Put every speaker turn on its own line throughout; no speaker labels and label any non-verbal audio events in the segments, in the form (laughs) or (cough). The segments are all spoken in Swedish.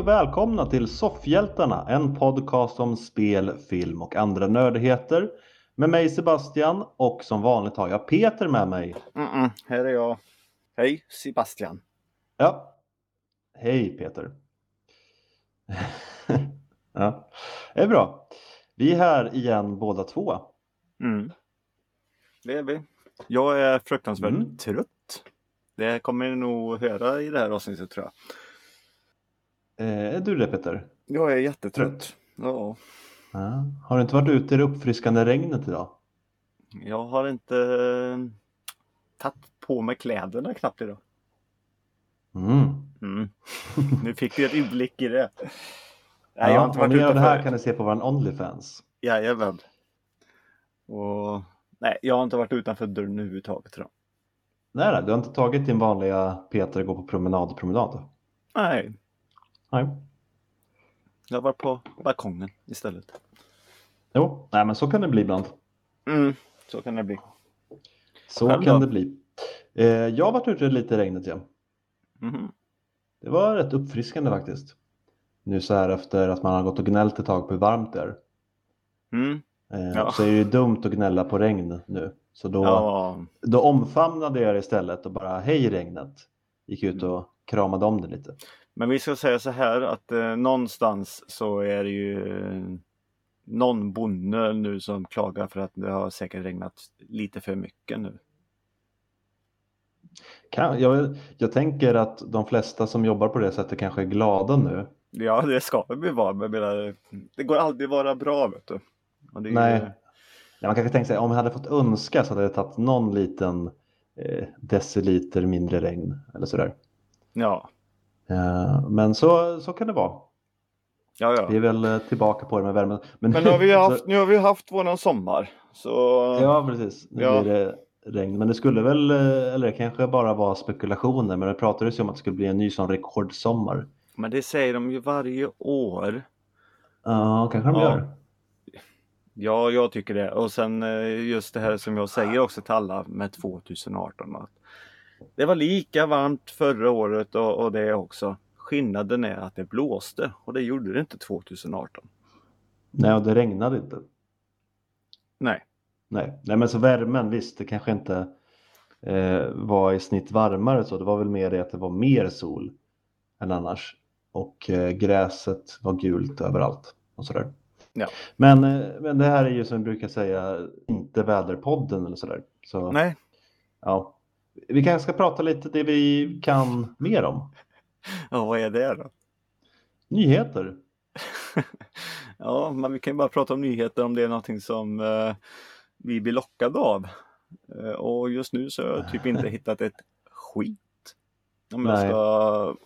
Och välkomna till Soffhjältarna, en podcast om spel, film och andra nördigheter. Med mig Sebastian och som vanligt har jag Peter med mig.
Mm-mm, här är jag. Hej Sebastian.
Ja. Hej Peter. (laughs) ja, det är bra. Vi är här igen båda två.
Mm. Det är vi. Jag är fruktansvärt
Mm.
trött. Det kommer ni nog höra i det här avsnittet tror jag.
Eh, är du det Peter?
Jag är jättetrött. Ja.
Ja. Har du inte varit ute i det uppfriskande regnet idag?
Jag har inte eh, tagit på mig kläderna knappt idag.
Mm.
Mm. (laughs) Nu fick vi ett inblick i det. Nej, jag har
Ja,
inte
och
varit
mer av
ute
det här
för...
kan ni se på vår Onlyfans.
Jajamän. Och... Nej, jag har inte varit utanför dörren överhuvudtaget.
Nej, du har inte tagit din vanliga Peter gå på promenad promenad?
Nej,
Nej.
jag varit på balkongen istället.
Jo, nej men så kan det bli ibland.
Mm, så kan det bli.
Så
Själv
kan
då?
det bli. Eh, jag har varit ute lite i regnet ja.
Mhm.
Det var rätt uppfriskande faktiskt. Nu så här efter att man har gått och gnällt ett tag på hur varmt det är.
Mm.
Eh,
Ja.
Så är det ju dumt att gnälla på regn nu. Så då,
Ja,
då omfamnade jag det istället och bara hej regnet. Gick ut och kramade om det lite.
Men vi ska säga så här att eh, någonstans så är det ju eh, någon bonde nu som klagar för att det har säkert regnat lite för mycket nu.
Kan, jag, jag tänker att de flesta som jobbar på det sättet kanske är glada nu.
Ja, det ska ju vara, men menar, det går aldrig vara bra vet du. Är ju-
Nej. Ja, man kanske tänker sig om jag hade fått önska så hade det tagit någon liten eh, deciliter mindre regn eller sådär.
Ja,
men så, så kan det vara.
ja, ja.
Vi är väl eh, tillbaka på det med värmen.
Men nu har vi haft, (laughs) nu har vi haft våran sommar. Så
Ja, precis. Nu
Ja.
blir det regn. Men det skulle väl, eh, eller det kanske bara var spekulationer, men det pratades ju om att det skulle bli en ny sån rekordsommar.
Men det säger de ju varje år.
Ja, kanske de
Ja.
gör.
Ja, jag tycker det. Och sen eh, just det här som jag säger också till alla med 2018. Att det var lika varmt förra året och, och det också. Skillnaden är att det blåste och det gjorde det inte 2018.
Nej, och det regnade inte.
Nej,
Nej, Nej men så värmen, visst, det kanske inte eh, var i snitt varmare så. Det var väl mer det att det var mer sol än annars. Och eh, gräset var gult överallt och sådär.
Ja.
Men, eh, men det här är ju som vi brukar säga inte väderpodden eller sådär. Så,
nej,
Ja. Vi kanske ska prata lite det vi kan mer om.
ja, vad är det då?
Nyheter. (laughs)
ja, men vi kan ju bara prata om nyheter om det är någonting som eh, vi blir lockade av. Eh, och just nu så har jag typ inte (laughs) hittat ett skit. Om jag
Nej.
ska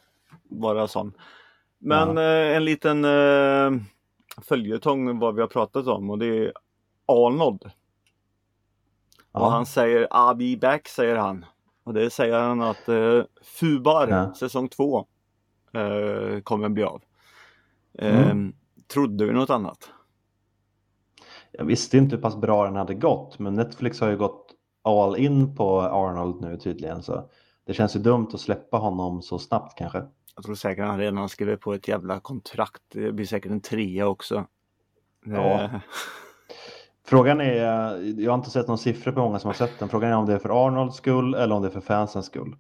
vara sån. Men eh, en liten eh, följetong vad vi har pratat om och det är Arnold. Och
Ja.
han säger I'll be back säger han. Och det säger han att eh, Fubar
Ja.
säsong två eh, kommer bli av. Eh,
Mm.
Trodde du något annat?
Jag visste inte hur pass bra den hade gått, men Netflix har ju gått all in på Arnold nu tydligen. Så det känns ju dumt att släppa honom så snabbt kanske.
Jag tror säkert han redan skrivit på ett jävla kontrakt. Det blir säkert en trea också.
Ja. (laughs) Frågan är, jag har inte sett någon siffror på hur många som har sett den. Frågan är om det är för Arnolds skull eller om det är för fansens skull.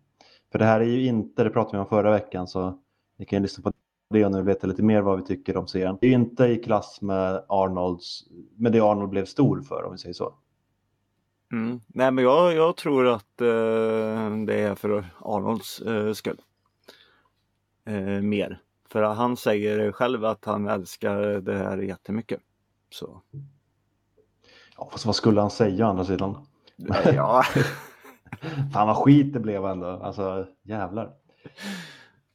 För det här är ju inte, det pratade vi om förra veckan, så ni kan ju lyssna på det och nu veta lite mer vad vi tycker om serien. Det är inte i klass med Arnolds, med det Arnold blev stor för om vi säger så.
Mm. Nej men jag, jag tror att eh, det är för Arnolds eh, skull. Eh, mer. För han säger själv att han älskar det här jättemycket. Så.
Ja, fast vad skulle han säga å andra sidan?
Ja. (laughs)
Fan vad skit det blev ändå. Alltså jävlar.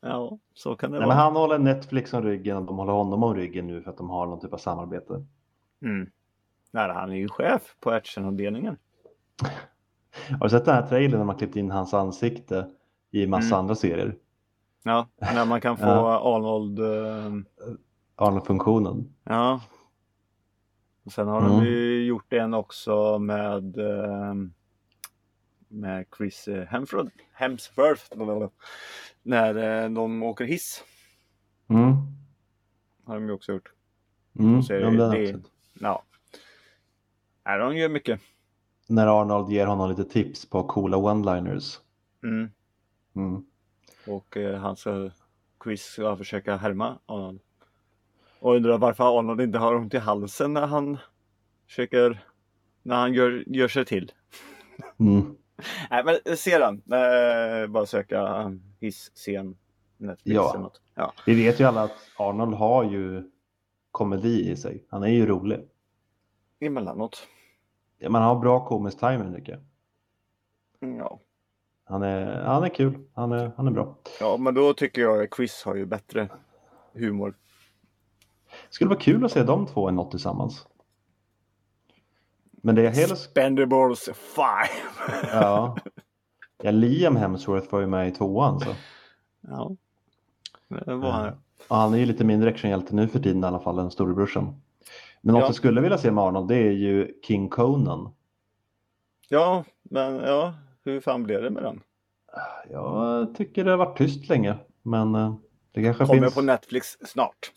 ja, så kan det
Nej,
vara.
men han håller Netflix om ryggen och de håller honom om ryggen nu för att de har någon typ av samarbete.
Mm. Nej, han är ju chef på actionavdelningen.
Har du sett den här trailern när man klippt in hans ansikte i massa
Mm.
andra serier?
Ja, när man kan få
Ja.
Arnold. Eh,
Arnold-funktionen.
ja. Och sen har
Mm.
de ju gjort en också med eh, med Chris eh, Hemsworth, Hemsworth när eh, de åker hiss.
Mm.
Har de ju också gjort.
Mm.
Så är
ja,
det-
sett.
Ja. Nej, de gör mycket.
När Arnold ger honom lite tips på coola one-liners.
Mm.
Mm.
Och eh, han ska Chris ska försöka härma Arnold. Och undrar varför Arnold inte har ont i halsen när han försöker när han gör, gör sig till.
Mm. (laughs)
Nej men se den. Eh, bara söka um, hiss-scen Netflix
Ja.
eller något. Ja.
Vi vet ju alla att Arnold har ju komedi i sig. Han är ju rolig.
Emellanåt.
Man har bra komisk timing tycker jag.
Mm, Ja.
Han är, han är kul. Han är, han är bra.
ja men då tycker jag Chris har ju bättre humor.
Skulle vara kul att se de två i något tillsammans. Men det jag helst...
Spendables 5.
Ja. (laughs) ja, Liam Hemsworth var ju med i tvåan så.
ja. Det var han.
Och han är ju lite mindre actionhjälte nu för tiden i alla fall än storebrorsan. Men något
Ja.
jag skulle vilja se med Arnold det är ju King Conan.
Ja, men ja, hur fan blev det med den?
Jag tycker det har varit tyst länge. Men eh, det kanske
Kommer
finns.
på Netflix snart.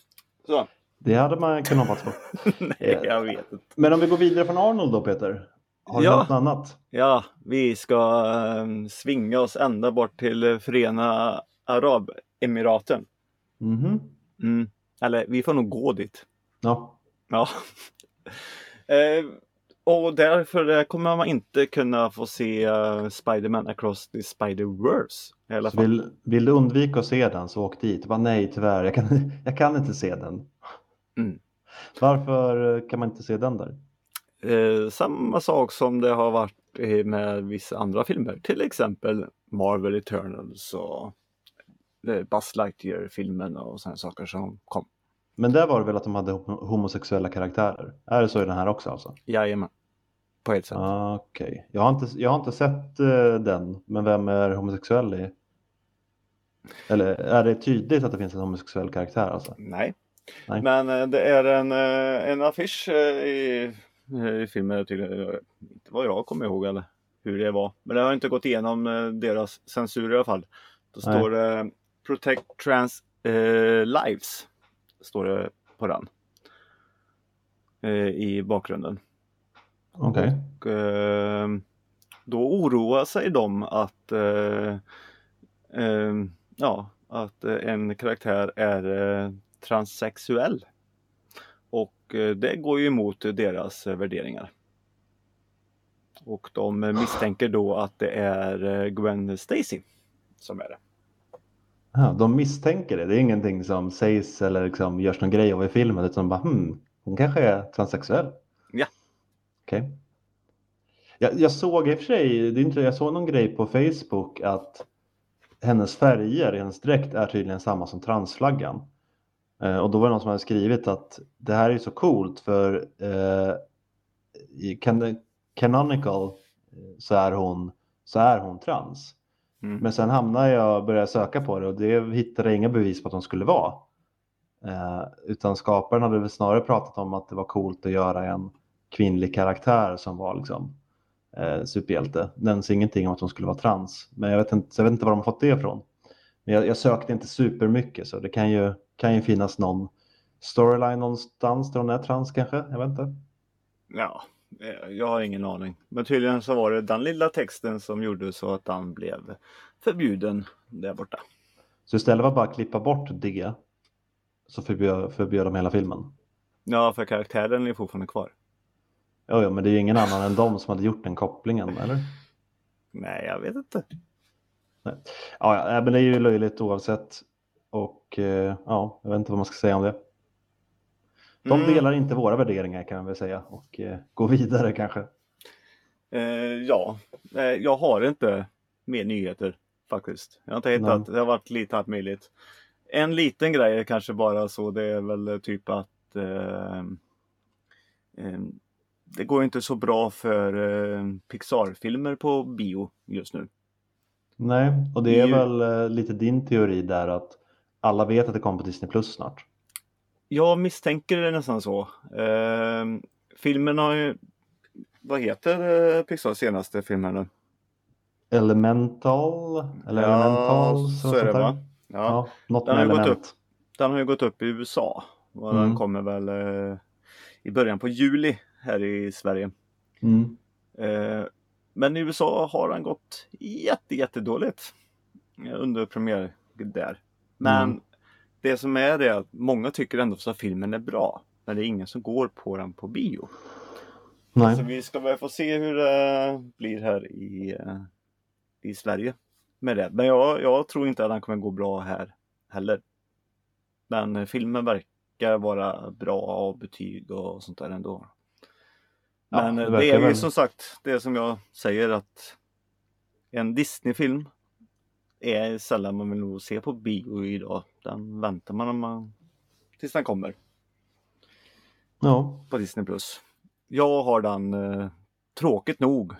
Så.
Det hade man kunnat hoppas på. (laughs)
Nej, jag vet inte.
Men om vi går vidare från Arnold då Peter. Har du
Ja.
något annat?
Ja, vi ska ehm, svinga oss ända bort till eh, Förena Arabemiraten.
Mhm.
Mm. Eller vi får nog gå dit.
Ja.
Ja. (laughs) eh, och därför eh, kommer man inte kunna få se uh, Spider-Man Across the Spider-Verse.
Vill, vill du undvika att se den så åk dit. Bara, nej tyvärr, jag kan, (laughs) jag kan inte se den.
Mm.
Varför eh, kan man inte se den där?
Eh, samma sak som det har varit med vissa andra filmer. Till exempel Marvel Eternals och eh, Buzz Lightyear-filmen och sådana saker som kom.
Men där var det väl att de hade hom- homosexuella karaktärer? Är det så i den här också alltså?
Jajamän. På ett sätt.
Ah, Okej, jag, har inte, jag har inte sett eh, den, men vem är homosexuell i? Eller är det tydligt att det finns en homosexuell karaktär alltså?
Nej.
Nej.
Men eh, det är en, eh, en affisch eh, i, i filmen. Tydligen, inte vad jag kommer ihåg eller hur det var. Men det har inte gått igenom deras censur i alla fall. Då
Nej.
står det Protect Trans eh, Lives. Står det på den. Eh, I bakgrunden.
Okej.
Och, eh, då oroar sig de att ja, att en karaktär är transsexuell. Och eh, det går ju emot deras eh, värderingar. Och de misstänker då att det är eh, Gwen Stacy som är det.
Ja, de misstänker det. Det är ingenting som sägs eller liksom görs någon grej av i filmen utan bara hmm, hon kanske är transsexuell.
Ja.
Okej. Jag, jag såg i och för sig, det är inte, jag såg någon grej på Facebook att hennes färger hennes dräkt är tydligen samma som transflaggan. Eh, och då var det någon som hade skrivit att det här är så coolt för eh, i can Canonical eh, så är hon, så är hon trans.
Mm.
Men sen hamnade jag och började söka på det och det hittade jag inga bevis på att de skulle vara. Eh, utan skaparen hade väl snarare pratat om att det var coolt att göra en kvinnlig karaktär som var liksom eh, superhjälte. Nämns ingenting om att hon skulle vara trans. Men jag vet inte, jag vet inte var de har fått det ifrån. Men jag, jag sökte inte supermycket så det kan ju, kan ju finnas någon storyline någonstans där hon är trans kanske. Jag vet inte.
Ja, eh, jag har ingen aning. Men tydligen så var det den lilla texten som gjorde så att den blev förbjuden där borta.
Så istället att bara klippa bort det så förbjöd, förbjöd de hela filmen.
Ja, för karaktären är fortfarande kvar.
Ja, ja, men det är ju ingen annan än de som hade gjort den kopplingen, eller?
Nej, jag vet inte.
Ja, ja, nej, men det är ju löjligt oavsett. Och eh, ja, jag vet inte vad man ska säga om det. De
Mm.
delar inte våra värderingar kan man väl säga och eh, gå vidare kanske.
Eh, ja, eh, jag har inte mer nyheter faktiskt. Jag har inte hittat, det har varit lite allt möjligt. En liten grej är kanske bara så, det är väl typ att eh, eh, det går inte så bra för Pixar-filmer på bio just nu.
Nej, och det är
Ju-
väl eh, lite din teori där att alla vet att det kommer på Disney Plus snart.
Jag misstänker det nästan så. Eh, filmen har ju, vad heter eh, Pixars senaste film här nu?
Elemental? Eller Elementals?
så är det va? Ja.
Ja, något
Den har gått
element.
Den har ju gått upp i USA. Och
Mm.
Den kommer väl eh, i början på juli här i Sverige.
Mm.
Eh, men i USA har den gått jätte, jättedåligt eh, under premiär där. Men
Mm.
det som är det är att många tycker ändå att filmen är bra. Men det är ingen som går på den på bio.
Nej.
Så vi ska väl få se hur det blir här i, eh, i Sverige med det. Men jag, jag tror inte att den kommer gå bra här heller. Men filmen verkar vara bra av betyg och sånt där ändå.
Ja,
Men
det
eh, det,
verkar
är ju
väl.
som sagt det som jag säger att en Disney-film är sällan man vill nog se på bio idag. Den väntar man, man tills den kommer
Ja.
på Disney+. Plus. Jag har den eh, tråkigt nog.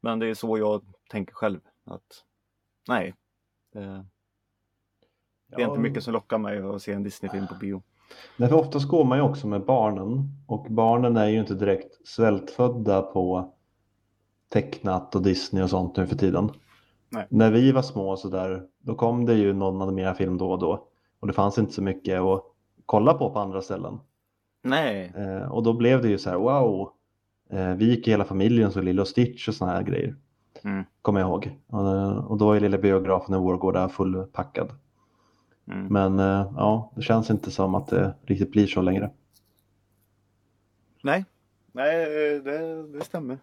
Men det är så jag tänker själv. att Nej. Det, det är
Ja.
inte mycket som lockar mig att se en Disney-film på bio.
Nej, för oftast går man ju också med barnen och barnen är ju inte direkt svältfödda på tecknat och Disney och sånt nu för tiden.
Nej.
När vi var små så där, då kom det ju någon animerad film då och då och det fanns inte så mycket att kolla på på andra ställen.
Nej.
Eh, och då blev det ju så här, wow, eh, vi gick i hela familjen så Lilo och Stitch och såna här grejer.
Mm.
Kommer jag ihåg. Och, och då är lilla biografen i Vårgårda fullpackad.
Mm.
Men eh, ja, det känns inte som att det riktigt blir så längre.
Nej. Nej, eh, det, det stämmer.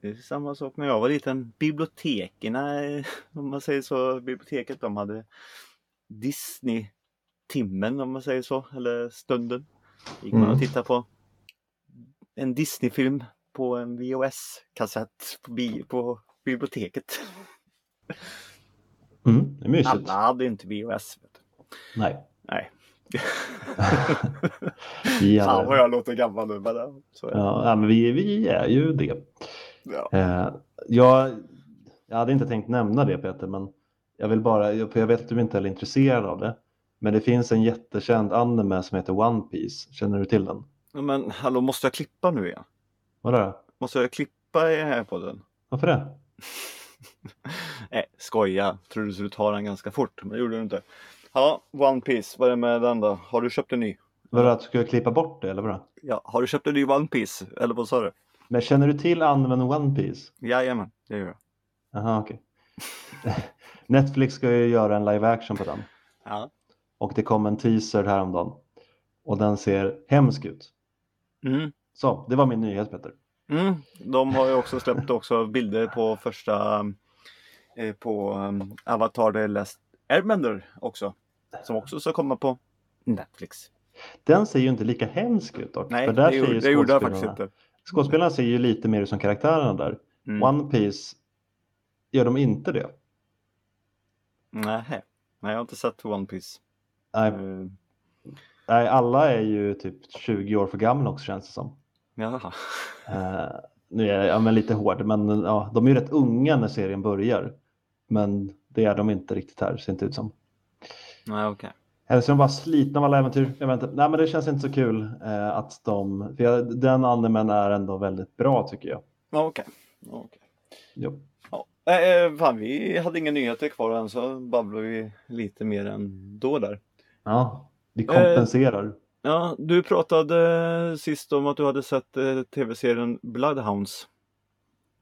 Det är samma sak när jag var liten. Biblioteken, eh, om man säger så, biblioteket de hade Disney-timmen om man säger så, eller stunden. Gick man
Mm.
och tittade på en Disney-film på en VHS-kassett på, bi- på biblioteket.
Mm, det är mysigt.
Alla hade inte VHS.
Nej.
Nej. (laughs)
Vi
Fan vad jag låter gammal nu. Men ja, så
ja, ja, men vi, vi är ju det.
Ja.
Eh, jag, jag hade inte tänkt nämna det Peter, men jag vill bara, för jag vet att du inte är intresserad av det. Men det finns en jättekänd anime som heter One Piece. Känner du till den?
Men hallå, måste jag klippa nu igen?
Vadå? då?
Måste jag klippa i den här podden?
Varför det? (laughs)
Nej, skoja. Trodde du skulle ta den ganska fort, men det gjorde du inte. Ja, One Piece, vad är det med den då? Har du köpt en ny?
Vadå, att du ska klippa bort det eller vadå?
Ja, har du köpt en ny One Piece? Eller vad sa du?
Men känner du till animen One Piece?
Jajamän, det gör jag.
Jaha, okej. (laughs) Netflix ska ju göra en live action på den.
Ja.
Och det kom en teaser häromdagen. Och den ser hemsk ut.
Mm.
Så, det var min nyhet Peter.
Mm. De har ju också släppt också bilder på första eh, på um, Avatar The Last Airbender också. Som också ska komma på Netflix.
Den ser ju inte lika hemsk ut dock.
Nej,
för där
det,
ser ju
det gjorde jag faktiskt inte.
Skådespelarna ser ju lite mer ut som karaktärerna där.
Mm.
One Piece gör de inte det.
Nej, nej, jag har inte sett One Piece.
Nej,
Eh,
nej, alla är ju typ 20 år för gamla också känns det som.
Jaha.
Eh, nu är jag ja, men lite hård, men ja, de är ju rätt unga när serien börjar. Men det är de inte riktigt här, ser inte ut som.
Nej, okej.
Eller så är de bara slitna av alla äventyr. Jag vet inte. Nej, men det känns inte så kul eh, att de... För jag, den animen är ändå väldigt bra tycker jag.
Ja, okej. Okej.
Jo.
Ja. Eh, fan, vi hade inga nyheter kvar än så babblade vi lite mer än då där.
Ja, vi kompenserar.
Ja, du pratade sist om att du hade sett eh, tv-serien Bloodhounds.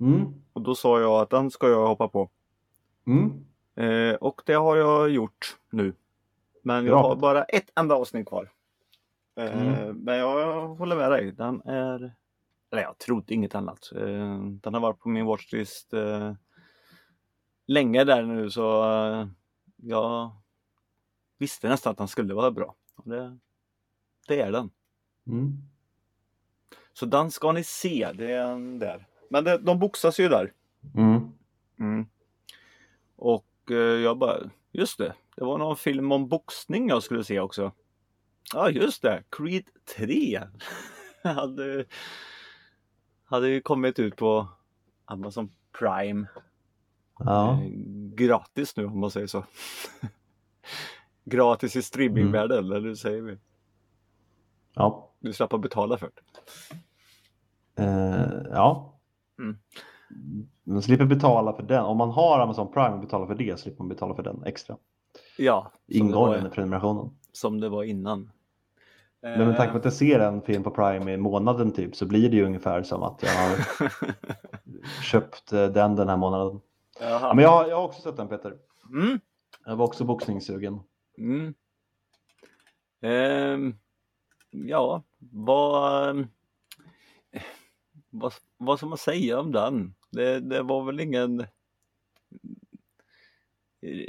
Mm.
Och då sa jag att den ska jag hoppa på.
Mm.
Eh, och det har jag gjort nu. Men jag har bara ett enda avsnitt kvar. Eh,
Mm.
Men jag håller med dig. Den är... Eller jag trodde inget annat. Eh, den har varit på min watchlist eh, länge där nu så eh, jag visste nästan att den skulle vara bra. Det, det är den.
Mm.
Så den ska ni se. Det är en där. Men det, de boxas ju där.
Mm.
Mm. Och eh, jag bara, just det, det var någon film om boxning jag skulle se också. Ja, just det, Creed 3 (laughs) hade, hade ju kommit ut på Amazon Prime.
Ja.
Eh, gratis nu om man säger så. (laughs) gratis i streamingvärlden, eller hur säger vi?
Ja.
Du slapp betala för det.
Eh, ja.
Mm.
Man slipper betala för den. Om man har Amazon Prime och betalar för det slipper man betala för den extra.
Ja,
den i prenumerationen.
som det var innan.
Men med tanke på att jag ser en film på Prime i månaden typ så blir det ju ungefär som att jag har (laughs) köpt eh, den den här månaden. Ja, men jag, jag har också sett den Peter.
Mm.
Jag var också boxningssugen.
Mm. Um, ja, vad, vad, vad ska man säga om den? Det, det var väl ingen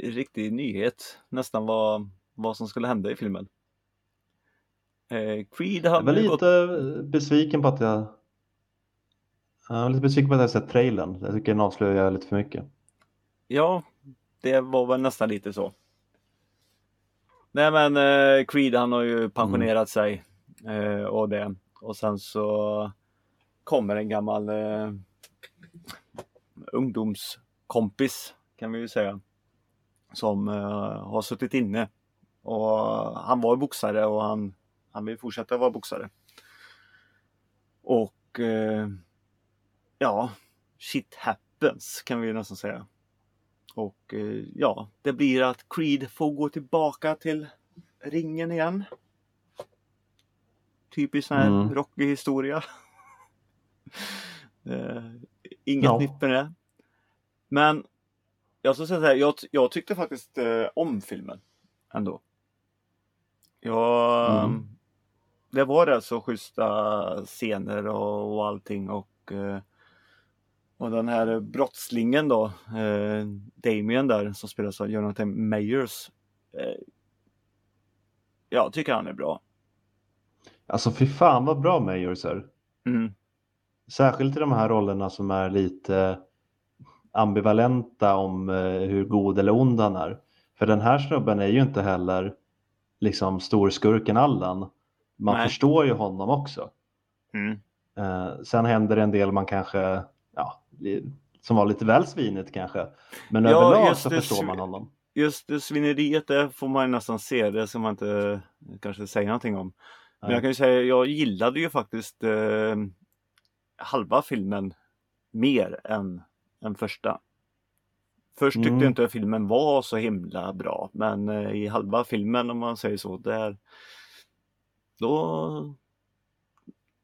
riktig nyhet nästan vad, vad som skulle hända i filmen. Eh, Creed
hade Jag var lite gått... besviken på att jag jag var lite besviken på att jag sett trailern. Jag tycker den avslöjar lite för mycket.
Ja, det var väl nästan lite så. Nej men eh, Creed han har ju pensionerat mm. sig eh, och det. Och sen så kommer en gammal eh, ungdomskompis kan vi ju säga. Som eh, har suttit inne. Och han var boxare och han, han vill fortsätta vara boxare. Och eh, ja, shit happens kan vi nästan säga. Och eh, ja, det blir att Creed får gå tillbaka till ringen igen. Typiskt sån här mm. rockig historia. Eh, inget ja. nytt med det. Men jag ska säga så här, jag, jag tyckte faktiskt eh, om filmen ändå. Jag, mm. Det var rätt så schyssta scener och, och allting och eh, och den här brottslingen då, eh, Damien där som spelas av Jonathan Mayers. Eh, jag tycker han är bra.
Alltså fy fan vad bra Mayers är.
Mm.
Särskilt i de här rollerna som är lite ambivalenta om eh, hur god eller ond han är. För den här snubben är ju inte heller liksom storskurken Allan. Man Nej. förstår ju honom också.
Mm.
Eh, sen händer det en del man kanske ja, som var lite väl svinigt kanske. Men ja, överlag så förstår man honom.
Just det svineriet det får man nästan se, det ska man inte kanske säga någonting om. Men jag kan ju säga, jag gillade ju faktiskt eh, halva filmen mer än, än första. Först tyckte mm. jag inte att filmen var så himla bra, men eh, i halva filmen om man säger så, där då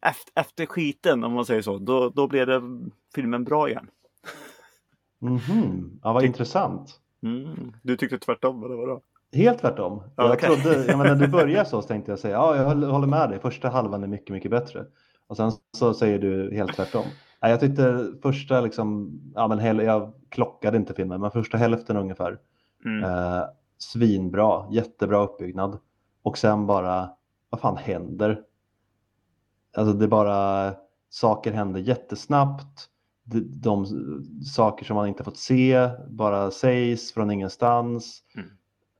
efter, efter skiten om man säger så, då, då blev det filmen bra igen.
Mm -hmm. Ja, vad Tyck intressant.
Mm. Du tyckte tvärtom, eller vadå?
Helt tvärtom. Jag okay. trodde, jag menar, när du (laughs) började så, så tänkte jag säga, ja, jag håller med dig, första halvan är mycket, mycket bättre. Och sen så säger du helt tvärtom. Jag tyckte första, liksom, ja, men jag klockade inte filmen, men första hälften ungefär. Mm. Eh, svinbra, jättebra uppbyggnad. Och sen bara, vad fan händer? Alltså det bara, saker händer jättesnabbt. De, de saker som man inte fått se bara sägs från ingenstans. Mm.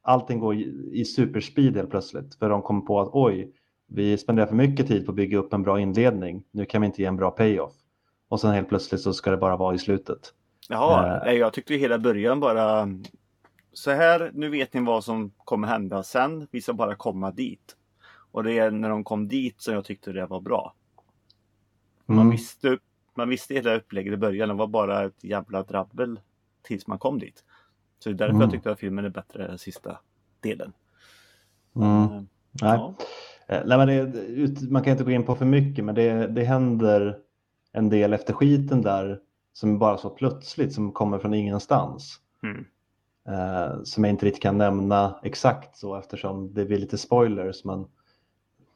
Allting går i superspeed helt plötsligt för de kommer på att oj, vi spenderar för mycket tid på att bygga upp en bra inledning. Nu kan vi inte ge en bra payoff. Och sen helt plötsligt så ska det bara vara i slutet.
Jaha, uh, jag tyckte hela början bara så här, nu vet ni vad som kommer hända sen. Vi ska bara komma dit. Och det är när de kom dit som jag tyckte det var bra. Mm. Man, visste, man visste hela upplägget i början, det var bara ett jävla drabbel tills man kom dit. Så det är därför mm. jag tyckte att filmen är bättre än sista delen.
Mm. Uh, Nej. Ja. Eh, nej, men det, man kan inte gå in på för mycket men det, det händer en del efter skiten där som bara så plötsligt som kommer från ingenstans.
Mm.
Eh, som jag inte riktigt kan nämna exakt så eftersom det blir lite spoilers men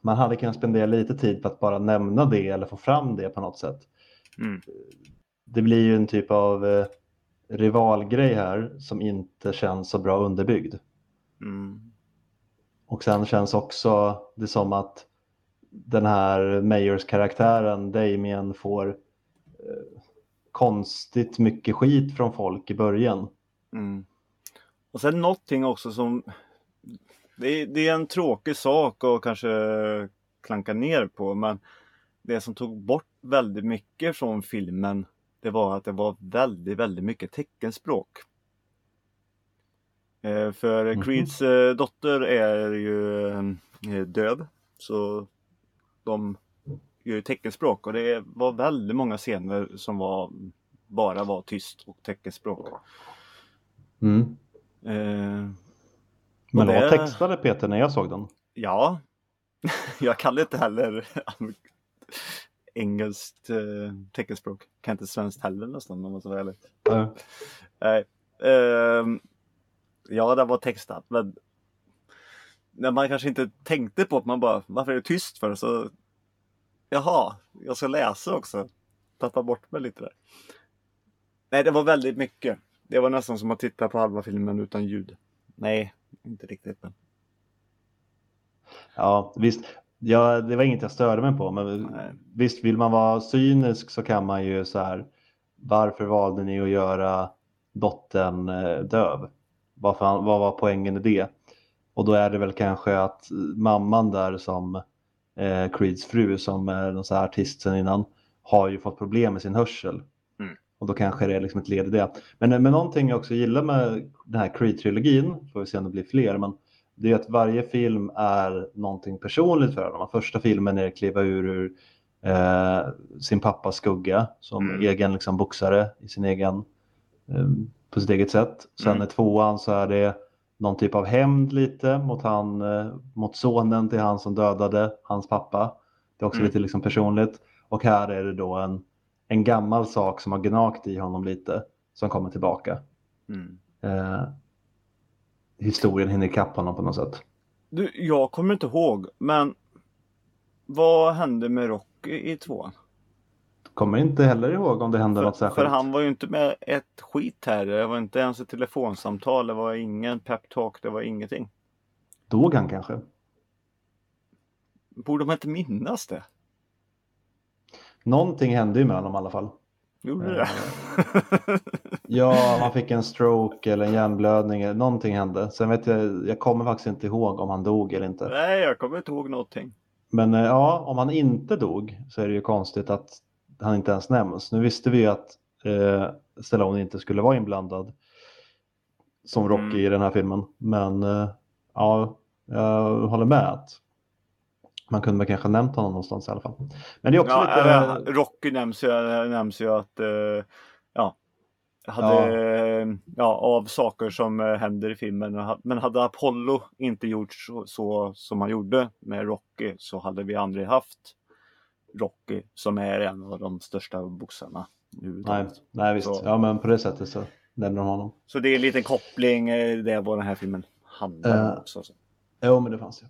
man hade kunnat spendera lite tid på att bara nämna det eller få fram det på något sätt.
Mm.
Det blir ju en typ av eh, rivalgrej här som inte känns så bra underbyggd.
Mm.
Och sen känns också det som att den här Mayors karaktären Damien får eh, konstigt mycket skit från folk i början.
Mm. Och sen någonting också som det är, det är en tråkig sak att kanske klanka ner på men det som tog bort väldigt mycket från filmen det var att det var väldigt, väldigt mycket teckenspråk. Eh, för mm -hmm. Creeds eh, dotter är ju eh, döv så de gör teckenspråk och det var väldigt många scener som var bara var tyst och teckenspråk.
Mm.
Eh,
men de var textade Peter när jag såg den?
Ja. (laughs) Jag kan inte heller (laughs) engelskt eh, teckenspråk. Kan inte svenskt heller nästan om man ska vara ärlig.
Mm.
Nej. Eh, ja, det var textat men när man kanske inte tänkte på att man bara, varför är det tyst för? Så jaha, jag ska läsa också. Tappa bort mig lite där. Nej, det var väldigt mycket. Det var nästan som att titta på halva filmen utan ljud. Nej, inte riktigt. Men...
Ja, visst. Ja, det var inget jag störde mig på, men
Nej.
visst vill man vara cynisk så kan man ju så här. Varför valde ni att göra dottern eh, döv? Vad, fan, vad var poängen i det? Och då är det väl kanske att mamman där som eh, Creeds fru som är någon så här artist sen innan har ju fått problem med sin hörsel.
Mm.
Och då kanske det är liksom ett led i det. Men, men någonting jag också gillar med den här Creed-trilogin, får vi se om det blir fler, men det är att varje film är någonting personligt för honom. Första filmen är att kliva ur, ur eh, sin pappas skugga som
Mm.
egen liksom, boxare i sin egen, eh, på sitt eget sätt. Sen
Mm.
i tvåan så är det någon typ av hämnd lite mot, han, eh, mot sonen till han som dödade hans pappa. Det är också
Mm.
lite liksom personligt. Och här är det då en, en gammal sak som har gnagt i honom lite som kommer tillbaka.
Mm.
Eh, historien hinner ikapp honom på något sätt.
Du, jag kommer inte ihåg, men vad hände med Rocky i tvåan?
Kommer inte heller ihåg om det hände något
För,
särskilt.
för han var ju inte med ett skit här. Det var inte ens ett telefonsamtal. Det var ingen peptalk. Det var ingenting.
Dog han kanske?
Borde man inte minnas det?
Någonting hände ju med honom i alla fall.
Gjorde det?
Ja, man fick en stroke eller en hjärnblödning. eller Någonting hände. Sen vet jag, jag kommer faktiskt inte ihåg om han dog eller inte.
Nej, jag kommer inte ihåg någonting.
Men eh, ja, om han inte dog så är det ju konstigt att han inte ens nämns. Nu visste vi att eh, Stallone inte skulle vara inblandad som Rocky
Mm.
i den här filmen. Men eh, ja, jag håller med att man kunde kanske ha nämnt honom någonstans i alla fall. Men det är också
Ja,
lite...
äh, Rocky nämns ju, nämns ju att eh, ja, hade, ja. ja, av saker som eh, händer i filmen. Men hade Apollo inte gjort så, så som han gjorde med Rocky så hade vi aldrig haft Rocky som är en av de största boxarna.
Nej, nej visst.
Så-
Ja, men på det sättet så nämner de honom.
Så det är en liten koppling, eh, det är vad den här filmen handlar om
Eh,
också. Så.
Jo, men det fanns ju.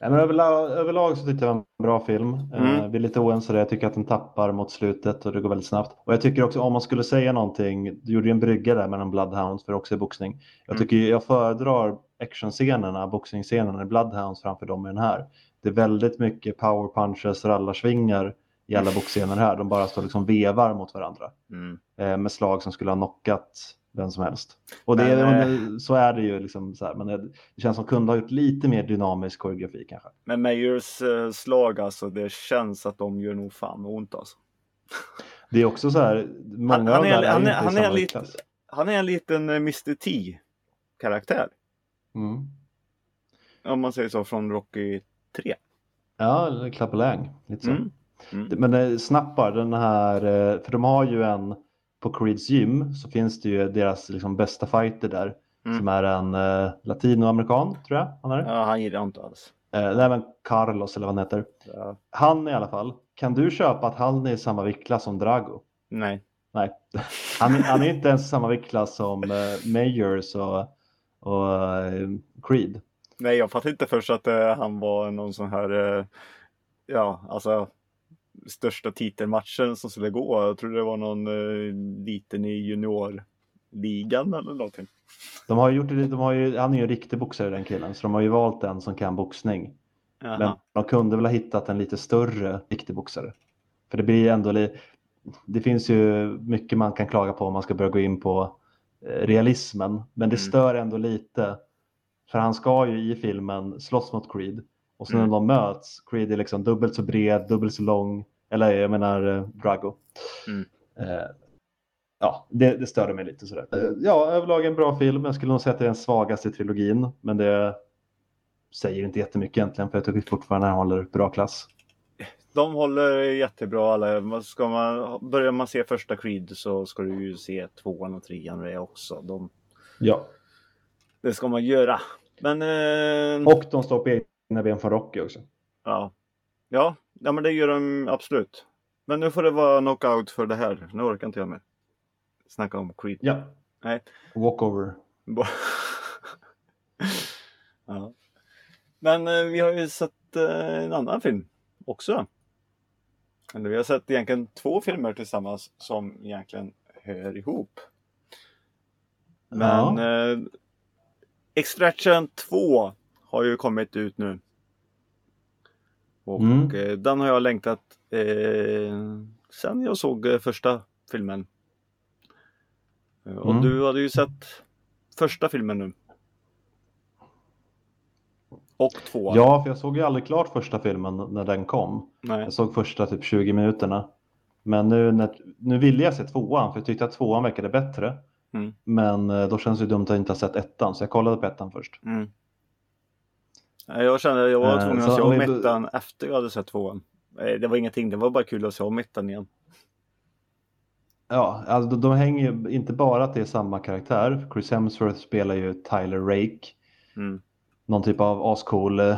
Nej, men överlag, överlag så tyckte jag det var en bra film. Eh,
Mm.
vi är lite oense där. Jag tycker att den tappar mot slutet och det går väldigt snabbt. Och jag tycker också om man skulle säga någonting, du gjorde ju en brygga där mellan Bloodhounds för också i boxning. Jag
Mm.
tycker jag föredrar actionscenerna, boxningsscenerna i Bloodhounds framför dem i den här. Det är väldigt mycket power punches, rallarsvingar i alla boxscener här. De bara står liksom vevar mot varandra
Mm.
eh, med slag som skulle ha knockat vem som helst. Och det,
Men,
det- så är det ju liksom så här, men det, känns som kunde ha gjort lite mer dynamisk koreografi kanske.
Men Mayers eh, slag alltså, det känns att de gör nog fan ont alltså.
Det är också så här, många
Han- han
av
är- han är- han är
samma
en lite-. Han är en liten eh, Mr T karaktär.
Mm.
Om man säger så från Rocky 3.
Ja, eller Clubber Lang, lite så.
Mm. Mm.
Men eh, snabbt bara, den här, eh, för de har ju en, på Creeds gym så finns det ju deras liksom bästa fighter där.
Mm.
Som är en eh, latinoamerikan, tror jag han är.
Ja, han gillar jag inte alls.
Eh, nej men Carlos eller vad han heter.
Ja.
Han i alla fall, kan du köpa att han är i samma viktklass som Drago?
Nej.
Nej, han, är- han är inte ens i samma viktklass som eh, Mayors och, och eh, Creed.
Nej, jag fattade inte först att eh, han var någon sån här, eh, ja, alltså största titelmatchen som skulle gå. Jag trodde det var någon eh, liten i juniorligan eller någonting.
De har gjort det, de har ju, han är ju en riktig boxare den killen, så de har ju valt en som kan boxning.
Jaha.
Men de kunde väl ha hittat en lite större riktig boxare. För det blir ändå li, det finns ju mycket man kan klaga på om man ska börja gå in på eh, realismen. Men det
Mm.
stör ändå lite. För han ska ju i filmen slåss mot Creed. Och sen
Mm.
när de möts, Creed är liksom dubbelt så bred, dubbelt så lång. Eller jag menar eh, Drago.
Mm.
Eh, ja, det, det störde mig lite sådär. Eh, ja, överlag en bra film. Jag skulle nog säga att det är den svagaste i trilogin. Men det säger inte jättemycket egentligen för jag tycker fortfarande den håller bra klass.
De håller jättebra alla. Ska man, börjar man se första Creed så ska du ju se tvåan och trean och det också. De,
Ja.
Det ska man göra. Men... Eh,
Och de står på egna ben från Rocky också.
Ja. ja, ja men det gör de absolut. Men nu får det vara knockout för det här. Nu orkar inte jag mer. Snacka om Creed.
Ja.
Nej.
Walkover. (laughs)
Ja. Men eh, vi har ju sett eh, en annan film också. Eller vi har sett egentligen två filmer tillsammans som egentligen hör ihop. Men eh, Extraction 2 har ju kommit ut nu. Och
Mm.
eh, den har jag längtat eh, sen jag såg eh, första filmen. Eh, Och
Mm.
du hade ju sett första filmen nu. Och tvåan.
Ja, för jag såg ju aldrig klart första filmen när den kom.
Nej.
Jag såg första typ 20 minuterna. Men nu, när, nu ville jag se tvåan, för jag tyckte att tvåan verkade bättre.
Mm.
Men eh, då känns det dumt att inte ha sett ettan, så jag kollade på ettan först.
Mm. Jag kände jag var
Eh,
tvungen att se
om
ettan efter jag hade sett tvåan. Det var ingenting, det var bara kul att se om ettan igen.
Ja, alltså de, de hänger ju inte bara att det är samma karaktär. Chris Hemsworth spelar ju Tyler Rake.
Mm.
Någon typ av ascool eh,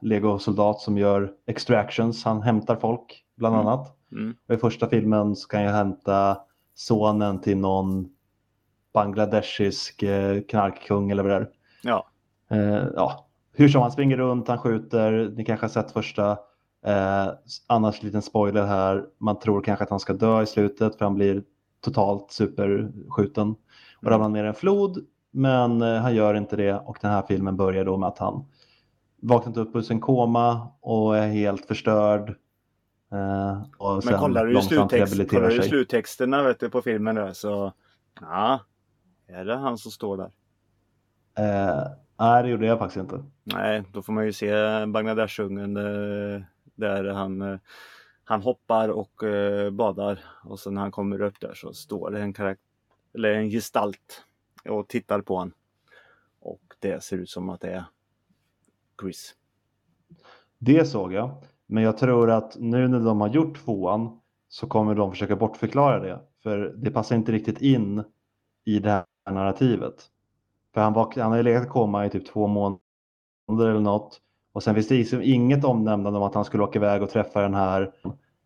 legosoldat som gör extractions. Han hämtar folk bland
Mm.
annat.
Mm.
Och I första filmen så kan jag hämta sonen till någon bangladeshisk eh, knarkkung eller vad det är.
Ja.
Eh, ja. Hur som, han springer runt, han skjuter. Ni kanske har sett första. Eh, annars liten spoiler här. Man tror kanske att han ska dö i slutet för han blir totalt superskjuten och ramlar ner i en flod. Men eh, han gör inte det och den här filmen börjar då med att han vaknat upp ur sin koma och är helt förstörd. Eh,
Men kollar du kollar du sluttexterna vet du, på filmen där så ja, är det han som står där?
Eh, nej, det gjorde jag faktiskt inte.
Nej, då får man ju se Bangladeshungen eh, där han, eh, han hoppar och eh, badar och sen när han kommer upp där så står det en karaktär eller en gestalt och tittar på honom. Och det ser ut som att det är Chris.
Det såg jag. Men jag tror att nu när de har gjort tvåan så kommer de försöka bortförklara det. För det passar inte riktigt in i det här narrativet. För han, var, han ju legat i koma i typ två månader eller något. Och sen finns det liksom inget omnämnande om att han skulle åka iväg och träffa den här.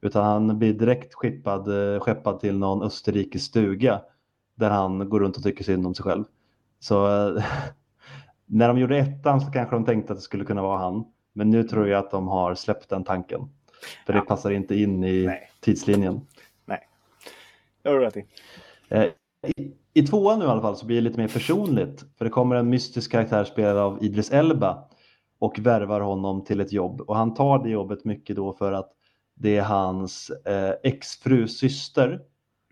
Utan han blir direkt skeppad, eh, skeppad till någon österrikisk stuga. Där han går runt och tycker synd om sig själv. Så eh, (laughs) när de gjorde ettan så kanske de tänkte att det skulle kunna vara han. Men nu tror jag att de har släppt den tanken. För det
Ja.
passar inte in i
Nej.
tidslinjen.
Det har du rätt i.
Eh, I, tvåan nu i alla fall så blir det lite mer personligt. För det kommer en mystisk karaktär spelad av Idris Elba och värvar honom till ett jobb. Och han tar det jobbet mycket då för att det är hans eh, exfrus syster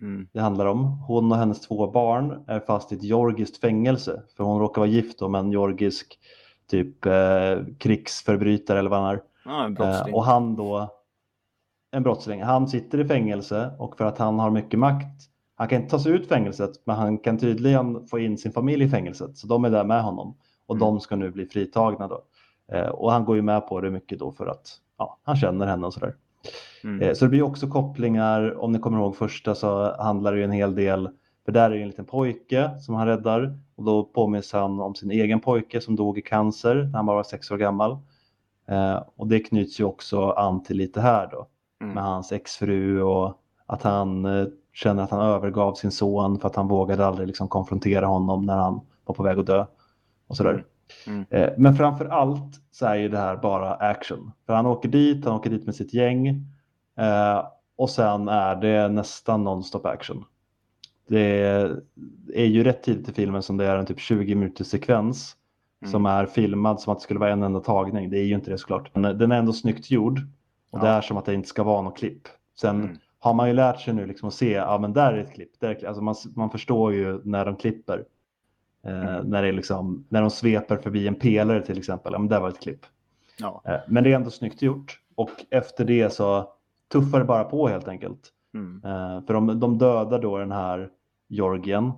Mm.
det handlar om. Hon och hennes två barn är fast i ett georgiskt fängelse. För hon råkar vara gift med en georgisk typ eh, krigsförbrytare eller vad han är.
En
Eh, och han då, en brottsling, han sitter i fängelse och för att han har mycket makt, han kan inte ta sig ut fängelset men han kan tydligen få in sin familj i fängelset. Så de är där med honom och
Mm.
de ska nu bli fritagna då. Eh, och han går ju med på det mycket då för att ja, han känner henne och sådär.
Mm.
Eh, Så det blir också kopplingar, om ni kommer ihåg första så handlar det ju en hel del, för där är ju en liten pojke som han räddar och då påminns han om sin egen pojke som dog i cancer när han bara var sex år gammal. Eh, och det knyts ju också an till lite här då
Mm.
med hans exfru och att han eh, känner att han övergav sin son för att han vågade aldrig liksom konfrontera honom när han var på väg att dö och sådär.
Mm.
Eh, Men framför allt så är ju det här bara action. För han åker dit, han åker dit med sitt gäng eh, och sen är det nästan non-stop action. Det är ju rätt tidigt i filmen som det är en typ 20 minuters sekvens
Mm.
som är filmad som att det skulle vara en enda tagning. Det är ju inte det såklart. Men den är ändå snyggt gjord och
Ja.
det är som att det inte ska vara något klipp. Sen
Mm.
Har man ju lärt sig nu liksom att se, ja men där är ett klipp. Där är ett klipp. Alltså man, man förstår ju när de klipper. Eh,
Mm.
när, det är liksom, när de sveper förbi en pelare till exempel, ja men där var ett klipp.
Ja.
Eh, men det är ändå snyggt gjort och efter det så tuffar det bara på helt enkelt.
Mm.
Eh, för de, de dödar då den här Georgien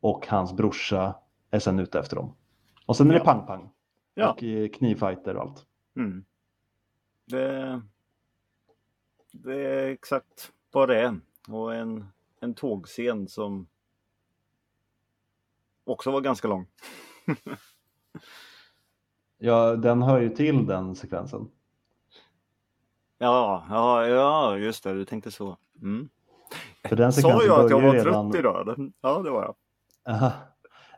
och hans brorsa är sen ute efter dem. Och sen är det
Ja.
pang-pang.
Ja.
Och eh, knivfighter och allt.
Mm. Det, det är exakt vad det är. Och en, en tågscen som också var ganska lång. (laughs)
Ja, den hör ju till den sekvensen.
Ja, ja, ja, just det, du tänkte så. Mm.
För den
Sa jag att jag var
redan...
trött idag? Ja, det var jag.
Aha.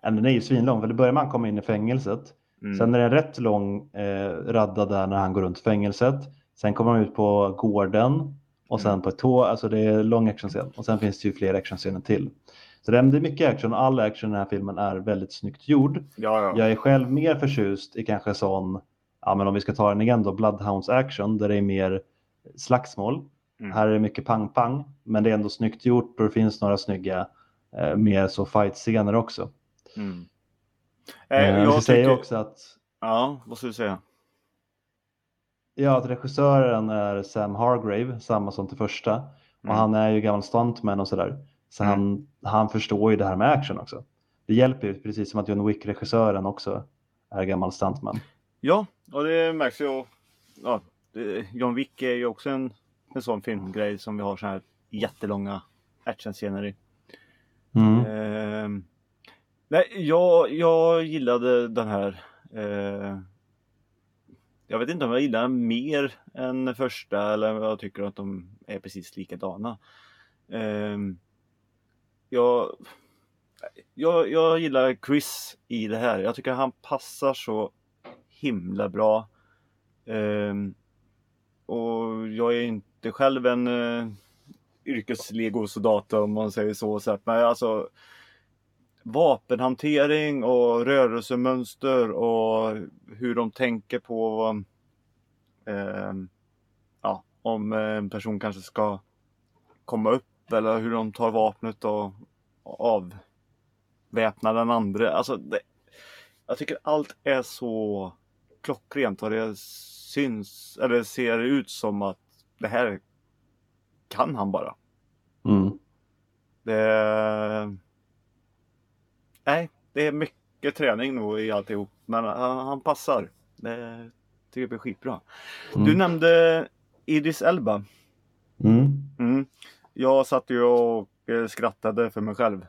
Den är ju svinlång, för det börjar han kommer in i fängelset.
Mm.
Sen är det en rätt lång eh, radda där när han går runt fängelset. Sen kommer han ut på gården och sen
Mm.
på ett tåg. Alltså det är lång actionscen. Och sen finns det ju fler actionscener till. Så det är mycket action och all action i den här filmen är väldigt snyggt gjord.
Ja, ja.
Jag är själv mer förtjust i kanske sån, ja men om vi ska ta den igen då, Bloodhounds action där det är mer slagsmål.
Mm.
Här är det mycket pang-pang, men det är ändå snyggt gjort och det finns några snygga eh, mer så fight-scener också.
Mm.
Eh,
Eh,
jag
jag tycker...
också att,
Ja, vad ska du säga?
Ja, att regissören är Sam Hargrave, samma som till första. Och
Mm.
han är ju gammal stuntman och sådär. Så
Mm.
han, han förstår ju det här med action också. Det hjälper ju, precis som att John Wick-regissören också är gammal stuntman.
Ja, och det märks ju. Ja, det, John Wick är ju också en, en sån filmgrej som vi har så här jättelånga actionscener i.
Mm.
Ehm, nej, jag, jag gillade den här. Eh, jag vet inte om jag gillar den mer än första eller om jag tycker att de är precis likadana. Um, jag, jag, jag gillar Chris i det här. Jag tycker han passar så himla bra. Um, och jag är inte själv en uh, yrkeslegosoldat om man säger så. så att, men alltså vapenhantering och rörelsemönster och hur de tänker på ehm, ja, om en person kanske ska komma upp eller hur de tar vapnet och, och avväpnar den andra. Alltså, det, jag tycker allt är så klockrent och det syns eller ser ut som att det här kan han bara.
Mm.
Det... Nej, det är mycket träning nog i alltihop. Men han, han passar. Det tycker jag blir skitbra.
Mm.
Du nämnde Idris Elba.
Mm.
Mm. Jag satt ju och eh, skrattade för mig själv.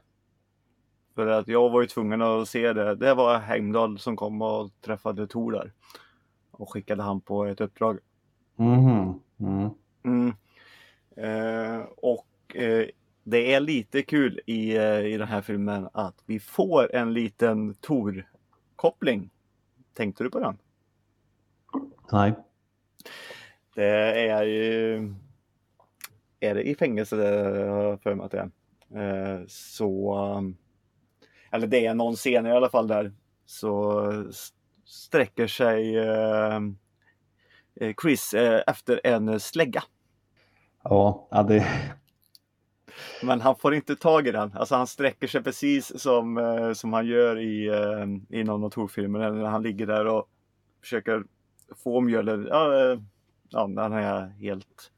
För att jag var ju tvungen att se det. Det var Heimdall som kom och träffade Tor där. Och skickade han på ett uppdrag.
Mhm. Mm.
Mm. Eh, och eh, det är lite kul i, eh, i den här filmen att vi får en liten Tor-koppling. Tänkte du på den?
Nej.
Det är ju... Är det i fängelse har för mig att det är. Eh, så... Eller det är någon scen i alla fall där. Så sträcker sig eh, eh, Chris eh, efter en slägga.
Ja, ja det...
Men han får inte tag i den. Alltså han sträcker sig precis som, eh, som han gör i, eh, i någon av Tor-filmerna. När han ligger där och försöker få mjöler. Ja, eh, ja, han är helt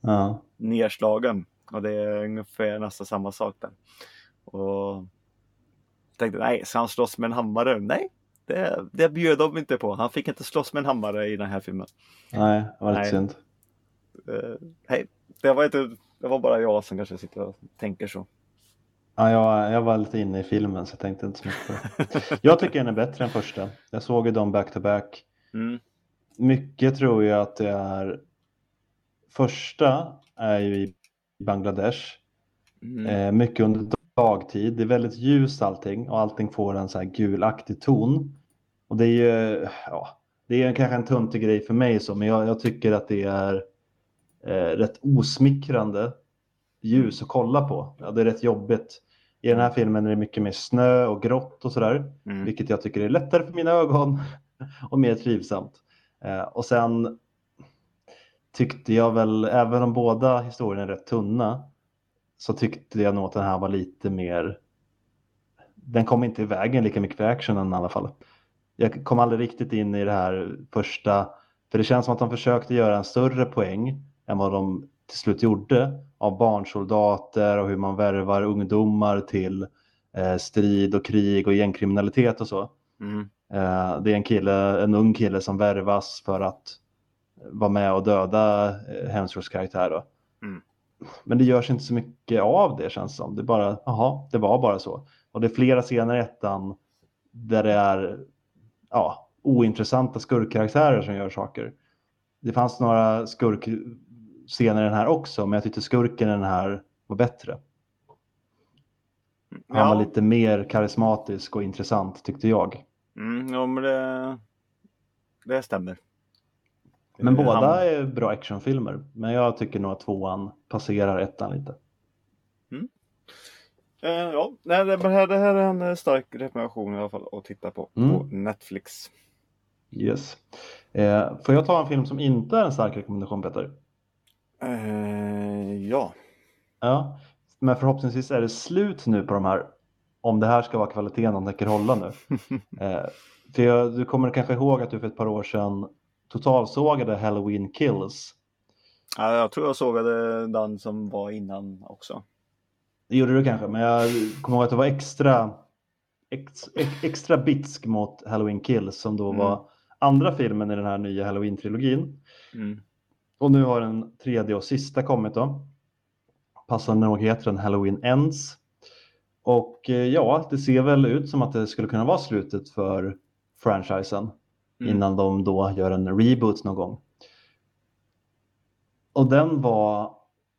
Ja.
nerslagen. Och det är ungefär nästan samma sak där. Och tänkte, nej, ska han slåss med en hammare? Nej, det, det bjöd de inte på. Han fick inte slåss med en hammare i den här filmen.
Nej, det var lite synd.
Eh, nej, det var, inte, det var bara jag som kanske sitter och tänker så.
Ja, jag, jag var lite inne i filmen så jag tänkte inte så mycket på det. Jag tycker den är bättre än första. Jag såg ju dem back to back.
Mm,
Mycket tror jag att det är första är ju i Bangladesh.
mm,
Eh, mycket under dagtid. Det är väldigt ljust allting och allting får en så här gulaktig ton. Och det är ju, ja, det är kanske en tuntig grej för mig så, men jag, jag tycker att det är eh, rätt osmickrande ljus att kolla på. Ja, det är rätt jobbigt. I den här filmen är det mycket mer snö och grått och sådär,
mm.
vilket jag tycker är lättare för mina ögon (laughs) och mer trivsamt. Eh, och sen tyckte jag väl, även om båda historierna är rätt tunna, så tyckte jag nog att den här var lite mer, den kom inte i vägen lika mycket för actionen i alla fall. Jag kom aldrig riktigt in i det här första, för det känns som att de försökte göra en större poäng än vad de till slut gjorde av barnsoldater och hur man värvar ungdomar till eh, strid och krig och gängkriminalitet och så.
Mm.
Eh, det är en kille, en ung kille som värvas för att vara med och döda eh, Hemsworths karaktär.
Mm.
Men det görs inte så mycket av det känns som. Det bara, jaha, det var bara så. Och det är flera scener i ettan där det är ja, ointressanta skurkkaraktärer som gör saker. Det fanns några skurkscener i den här också, men jag tyckte skurken i den här var bättre. Han
Ja.
var lite mer karismatisk och intressant tyckte jag.
Mm, ja, men det, det stämmer.
Men
Eh,
båda
han-
är bra actionfilmer. Men jag tycker nog att tvåan passerar ettan lite.
Eh, ja, det, men här, det här är en eh, stark rekommendation i alla fall att titta på
Mm.
på Netflix.
Yes. Eh, får jag ta en film som inte är en stark rekommendation Peter?
Eh, ja.
Ja. Men förhoppningsvis är det slut nu på de här. Om det här ska vara kvaliteten de tänker hålla nu. (laughs) Eh, för jag, du kommer kanske ihåg att du för ett par år sedan totalsågade Halloween Kills.
ja, jag tror jag sågade den som var innan också.
Det gjorde du kanske, men jag kommer ihåg att det var extra, ex, ex, extra bitsk mot Halloween Kills som då
Mm.
var andra filmen i den här nya Halloween-trilogin.
Mm.
Och nu har den tredje och sista kommit då. Passande nog heter den Halloween Ends. Och eh, ja, det ser väl ut som att det skulle kunna vara slutet för franchisen
Mm.
innan de då gör en reboot någon gång. Och den var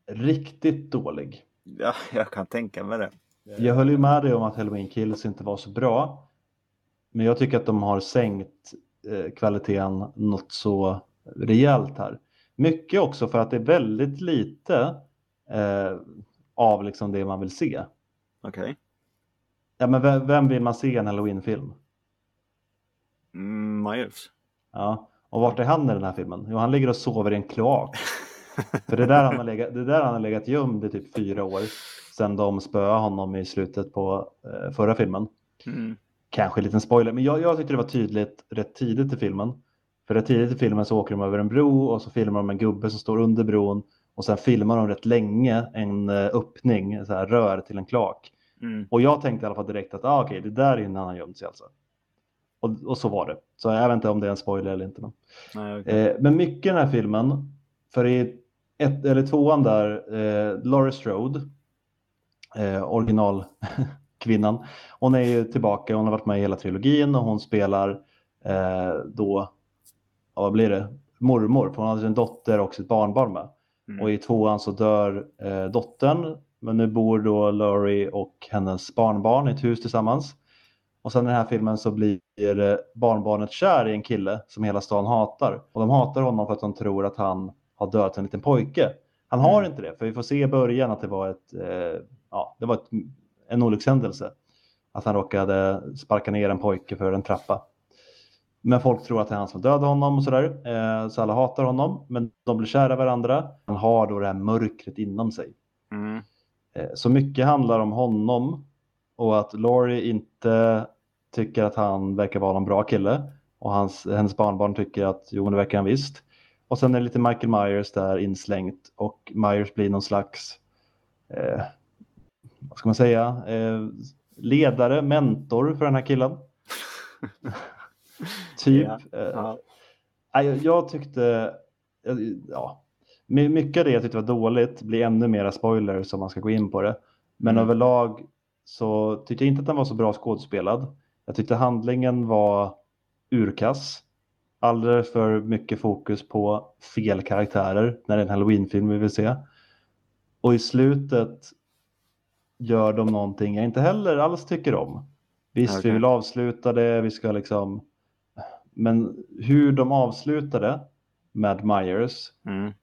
riktigt dålig.
Ja, jag kan tänka mig det.
Jag höll ju med dig om att Halloween Kills inte var så bra. Men jag tycker att de har sänkt eh, kvaliteten något så rejält här. Mycket också för att det är väldigt lite eh, av liksom det man vill se.
Okej.
Ja, men vem, vem vill man se en Halloween-film?
Mm, Myers.
Ja. Och vart är han i den här filmen? Jo, han ligger och sover i en kloak. (laughs) För det är där han har legat, det är där han har legat gömd i typ fyra år. Sedan de spöade honom i slutet på eh, förra filmen.
Mm.
Kanske en liten spoiler, men jag, jag tyckte det var tydligt rätt tidigt i filmen. För tidigt i filmen så åker de över en bro och så filmar de en gubbe som står under bron och sen filmar de rätt länge en eh, öppning, så här rör till en klak.
Mm.
Och jag tänkte i alla fall direkt att ah, okej, det där är innan han gömt sig alltså. Och, och så var det. Så jag vet inte om det är en spoiler eller inte. Men,
Nej, okej.
eh, men mycket i den här filmen, för i ett, eller tvåan där, eh, Laurie Strode, eh, originalkvinnan, (laughs) hon är ju tillbaka, hon har varit med i hela trilogin och hon spelar eh, då, ja, vad blir det, mormor, för hon hade en dotter och sitt barnbarn med.
Mm.
Och i tvåan så dör eh, dottern, men nu bor då Laurie och hennes barnbarn i ett hus tillsammans. Och sen i den här filmen så blir eh, barnbarnet kär i en kille som hela stan hatar. Och de hatar honom för att de tror att han har dödat en liten pojke. Han har
Mm.
inte det, för vi får se i början att det var, ett, eh, ja, det var ett, en olyckshändelse. Att han råkade sparka ner en pojke för en trappa. Men folk tror att det är han som dödade honom och sådär. Eh, så alla hatar honom. Men de blir kära varandra. Han har då det här mörkret inom sig.
Mm.
Eh, så mycket handlar om honom. Och att Laurie inte tycker att han verkar vara någon bra kille. Och hans, hennes barnbarn tycker att jo, det verkar han visst. Och sen är det lite Michael Myers där inslängt. Och Myers blir någon slags, eh, vad ska man säga, eh, ledare, mentor för den här killen. (laughs) (laughs) typ.
Ja,
Eh,
ja.
Jag, jag tyckte, ja, my- mycket av det jag tyckte var dåligt blir ännu mera spoilers om man ska gå in på det. Men
Mm.
överlag så tyckte jag inte att den var så bra skådespelad. Jag tyckte handlingen var urkass. Alldeles för mycket fokus på fel karaktärer när det är en halloweenfilm vi vill se. Och i slutet gör de någonting jag inte heller alls tycker om. Visst,
Okej.
vi vill avsluta det, vi ska liksom... Men hur de avslutade med Myers,
Mm.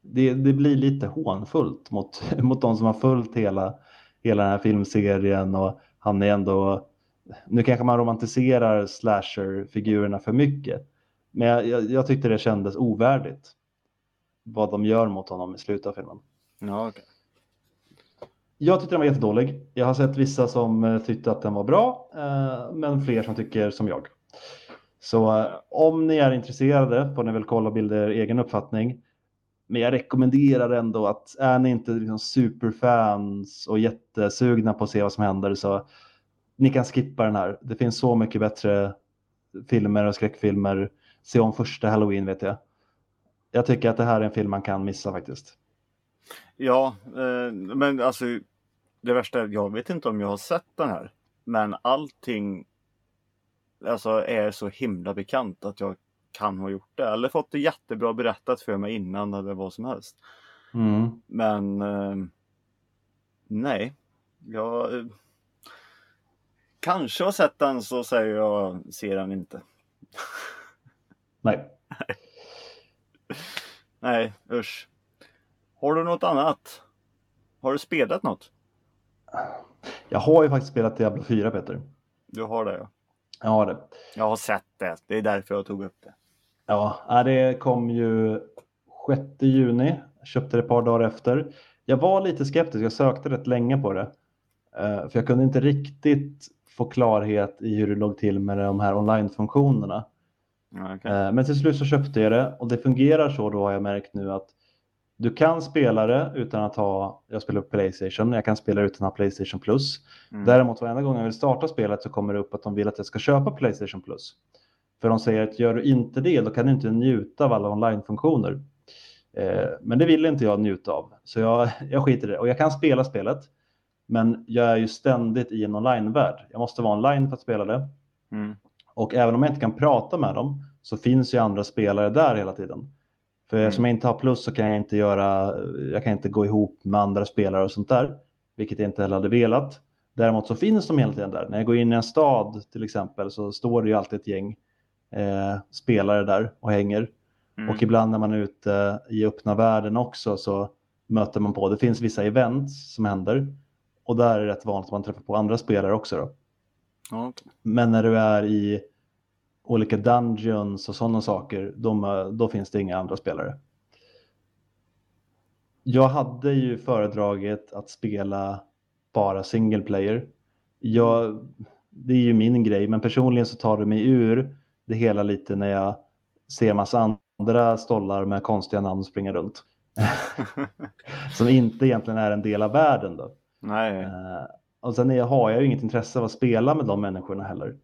det, det blir lite hånfullt mot, (laughs) mot de som har följt hela, hela den här filmserien och han är ändå... Nu kanske man romantiserar slasher-figurerna för mycket, men jag, jag, jag tyckte det kändes ovärdigt vad de gör mot honom i slutet av filmen.
Ja, okej.
Jag tyckte den var jättedålig. Jag har sett vissa som eh, tyckte att den var bra, eh, men fler som tycker som jag. Så eh, om ni är intresserade får ni väl kolla och bilda er egen uppfattning. Men jag rekommenderar ändå att är ni inte liksom superfans och jättesugna på att se vad som händer så ni kan skippa den här. Det finns så mycket bättre filmer och skräckfilmer. Se om första Halloween vet jag. Jag tycker att det här är en film man kan missa faktiskt.
Ja, eh, men alltså det värsta är, jag vet inte om jag har sett den här. Men allting alltså, är så himla bekant att jag kan ha gjort det. Eller fått det jättebra berättat för mig innan eller vad som helst.
Mm.
Men eh, nej, jag eh, kanske har sett den så säger jag ser den inte. (laughs)
Nej.
Nej, usch. Har du något annat? Har du spelat något?
Jag har ju faktiskt spelat Diablo 4 Peter.
Du har det ja.
Jag har det.
Jag har sett det. Det är därför jag tog upp det.
Ja, äh, det kom ju 6 juni. Köpte det ett par dagar efter. Jag var lite skeptisk. Jag sökte rätt länge på det. Eh, för jag kunde inte riktigt få klarhet i hur det låg till med de här online-funktionerna.
Okej.
Eh, Men till slut så köpte jag det och det fungerar så då har jag märkt nu att du kan spela det utan att ha, jag spelar på Playstation, jag kan spela det utan att ha Playstation Plus.
Mm.
Däremot varenda gång jag vill starta spelet så kommer det upp att de vill att jag ska köpa Playstation Plus. För de säger att gör du inte det då kan du inte njuta av alla online-funktioner. Eh, men det vill inte jag njuta av, så jag, jag skiter i det. Och jag kan spela spelet, men jag är ju ständigt i en online-värld. Jag måste vara online för att spela det.
Mm.
Och även om jag inte kan prata med dem så finns ju andra spelare där hela tiden. För
Mm.
eftersom jag inte har plus så kan jag inte göra, jag kan inte gå ihop med andra spelare och sånt där, vilket jag inte heller hade velat. Däremot så finns de hela tiden där. När jag går in i en stad till exempel så står det ju alltid ett gäng eh, spelare där och hänger.
Mm.
Och ibland när man är ute i öppna världen också så möter man på, det finns vissa events som händer och där är det rätt vanligt att man träffar på andra spelare också. Då.
Okej.
Men när du är i olika dungeons och sådana saker, då, då finns det inga andra spelare. Jag hade ju föredragit att spela bara single player. Jag, det är ju min grej, men personligen så tar det mig ur det hela lite när jag ser massa andra stollar med konstiga namn springa runt. (laughs) Som inte egentligen är en del av världen. Då.
Nej.
Eh, och sen är, har jag ju inget intresse av att spela med de människorna heller.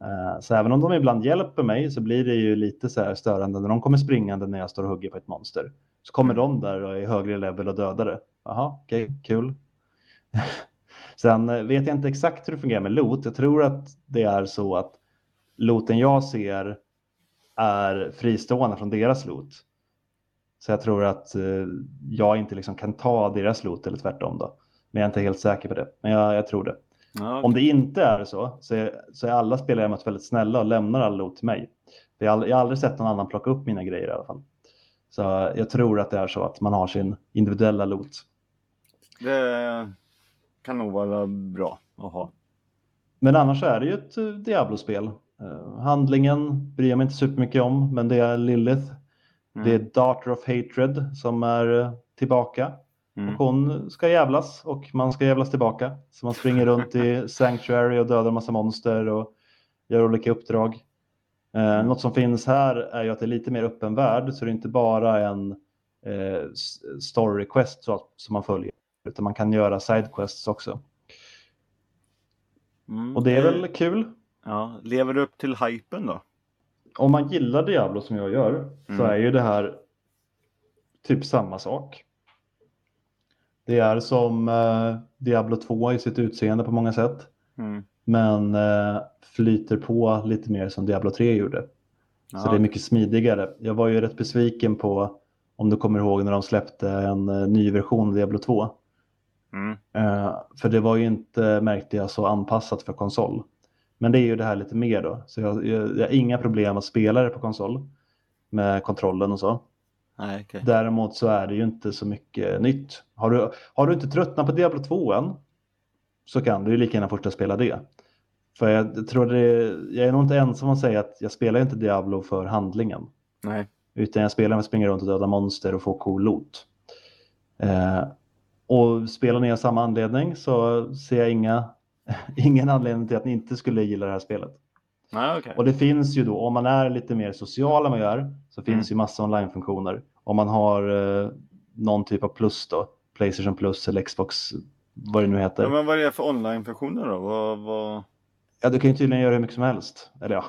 Eh, så även om de ibland hjälper mig så blir det ju lite så här störande när de kommer springande när jag står och hugger på ett monster. Så kommer de där och är högre level och dödar det. Jaha, okej, kul. (laughs) Sen eh, vet jag inte exakt hur det fungerar med loot. Jag tror att det är så att looten jag ser är fristående från deras loot. Så jag tror att eh, jag inte liksom kan ta deras loot eller tvärtom då. Men jag är inte helt säker på det. Men jag, jag tror det.
Ja,
Om det inte är så, så är, så är alla spelare jag mött väldigt snälla och lämnar all loot till mig. Jag, har aldrig, jag har aldrig sett någon annan plocka upp mina grejer i alla fall. Så jag tror att det är så att man har sin individuella loot.
Det kan nog vara bra att ha.
Men annars är det ju ett eh, Diablo-spel. Eh, handlingen bryr jag mig inte supermycket om, men det är Lilith.
Mm.
Det är Daughter of Hatred som är eh, tillbaka.
Mm.
Och hon ska jävlas och man ska jävlas tillbaka. Så man springer runt i (laughs) Sanctuary och dödar en massa monster och gör olika uppdrag. Eh, något som finns här är ju att det är lite mer öppen värld så det är inte bara en eh, story quest så, som man följer utan man kan göra side quests också.
Mm.
Och det är
Eh,
väl kul.
Ja, lever du upp till hypen då?
Om man gillar Diablo som jag gör så
Mm.
är ju det här typ samma sak. Det är som eh, Diablo 2 i sitt utseende på många sätt.
Mm.
men eh, flyter på lite mer som Diablo 3 gjorde. Så
Ja.
det är mycket smidigare. Jag var ju rätt besviken på, om du kommer ihåg när de släppte en eh, ny version av Diablo 2.
Mm.
Eh, för det var ju inte, märkte jag, så anpassat för konsol. Men det är ju det här lite mer då. Så jag, jag, jag har inga problem att spela det på konsol med kontrollen och så.
Nej, okej.
Däremot så är det ju inte så mycket nytt. Har du, har du inte tröttnat på Diablo 2 än så kan du ju lika gärna fortsätta spela det. För jag tror det, jag är nog inte ensam att säga att jag spelar inte Diablo för handlingen.
Nej.
Utan jag spelar med att springa runt och döda monster och få cool loot. Eh, och spelar ni av samma anledning så ser jag inga, (laughs) ingen anledning till att ni inte skulle gilla det här spelet.
Nej, okej.
Och det finns ju då, om man är lite mer social än jag är, så finns
Mm.
ju massa online-funktioner. Om man har eh, någon typ av plus då, Playstation plus eller Xbox, vad det nu heter.
Ja,
Ja,
men vad är det för online-funktioner då? Vad, vad...
du kan ju tydligen göra hur mycket som helst. Eller ja,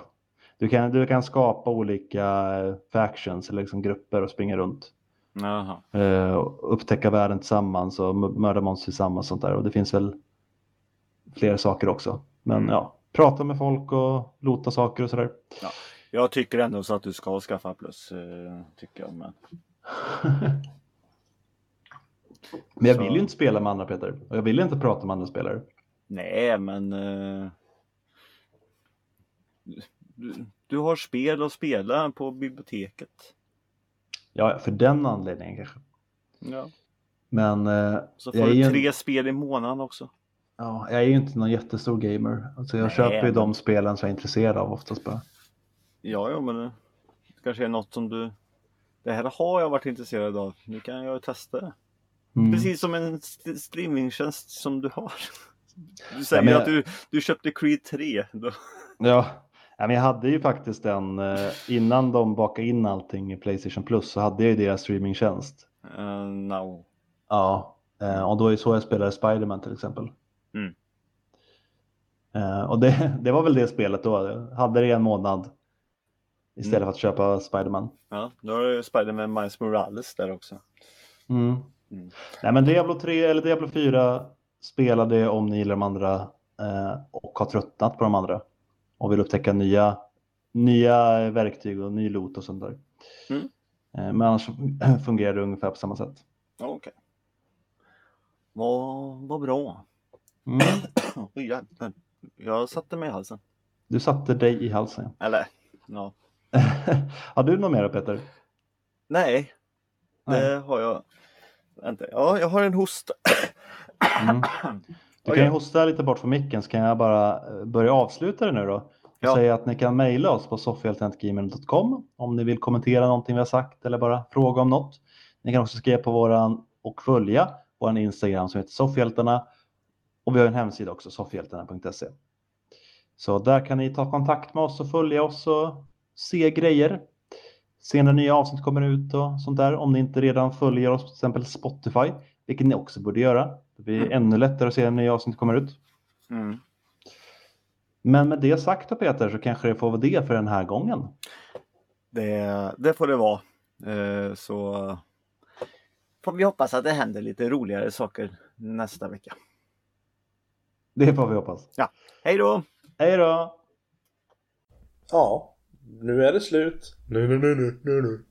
du kan, du kan skapa olika eh, factions eller liksom grupper och springa runt.
Jaha.
Eh, och upptäcka världen tillsammans och mörda monster tillsammans och sånt där. Och det finns väl fler saker också. Men
Mm.
ja, prata med folk och lota saker och sådär.
Ja. Jag tycker ändå så att du ska skaffa plus, eh, tycker jag. Men... (laughs)
Men jag
Så-
vill ju inte spela med andra Peter. Och jag vill inte prata med andra spelare.
Nej, men eh, du, du har spel att spela på biblioteket.
Ja, för den anledningen kanske.
Ja.
Men eh,
Så får du tre spel i månaden också.
Ja, jag är ju inte någon jättestor gamer. Alltså jag
Nej,
köper ju
men-
de spelen som jag är intresserad av oftast bara.
Ja, ja, men det kanske är något som du... Det här har jag varit intresserad av. Nu kan jag testa det.
Mm.
Precis som en st- streamingtjänst som du har. (laughs) Du säger
men jag-
att du, du köpte Creed 3. Då.
Ja, ja, men jag hade ju faktiskt en, eh, innan de bakade in allting i Playstation Plus så hade jag ju deras streamingtjänst.
Uh, no.
Ja, eh, och då är det så jag spelade Spiderman till exempel.
Mm.
Eh, och det, (laughs) det var väl det spelet då, jag hade det i en månad istället
Mm.
för att köpa Spiderman.
Ja, då har du Spiderman Miles Morales där också.
Mm.
Mm.
Nej men Diablo 3 eller Diablo 4 spelade om ni gillar de andra eh, och har tröttnat på de andra och vill upptäcka nya, nya verktyg och ny loot och sånt där.
Mm.
Eh, men annars (clears throat) fungerar det ungefär på samma sätt.
Okej. Vad, vad bra.
Mm.
Oj, jävlar. Jag satte mig i halsen.
Du satte dig i halsen.
Eller, ja. (laughs)
har du något mer Peter?
Nej,
Nej.
det har jag. Vänta, ja, jag har en hosta.
Mm. (clears throat) Du kan ju
ja.
hosta lite bort från micken så kan jag bara eh, börja avsluta det nu då.
Ja.
säga att ni kan mejla oss på soffhjältentgmail.com om ni vill kommentera någonting vi har sagt eller bara fråga om något. Ni kan också skriva på våran och följa våran Instagram som heter Soffhjältarna och vi har en hemsida också, soffhjältarna.se. Så där kan ni ta kontakt med oss och följa oss och se grejer. Se när nya avsnitt kommer ut och sånt där. Om ni inte redan följer oss på till exempel Spotify, vilket ni också borde göra. Det blir
Mm.
ännu lättare att se när nya avsnitt kommer ut.
Mm.
Men med det sagt då Peter så kanske det får vara det för den här gången.
Det, det får det vara. Eh, så får vi hoppas att det händer lite roligare saker nästa vecka.
Det får vi hoppas.
Hej då!
Hej då!
Ja, nu är det slut. Nu, nu, nu, nu, nu.